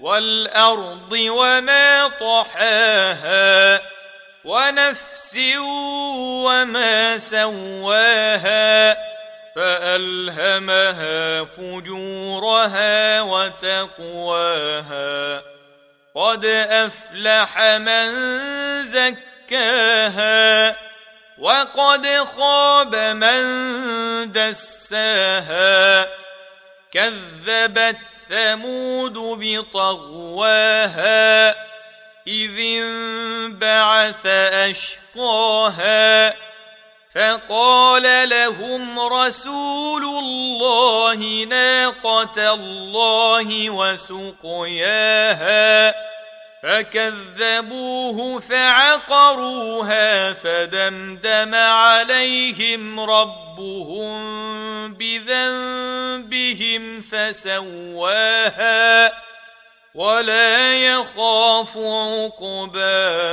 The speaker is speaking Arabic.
والأرض وما طحاها ونفس وما سواها فألهمها فجورها وتقواها قد أفلح من زكاها وقد خاب من دساها كذبت ثمود بطغواها إذ انبعث أشقاها فقال لهم رسول الله ناقة الله وسقياها فكذبوه فعقروها فدمدم عليهم ربهم بذنبهم فسواها ولا يخاف عقباها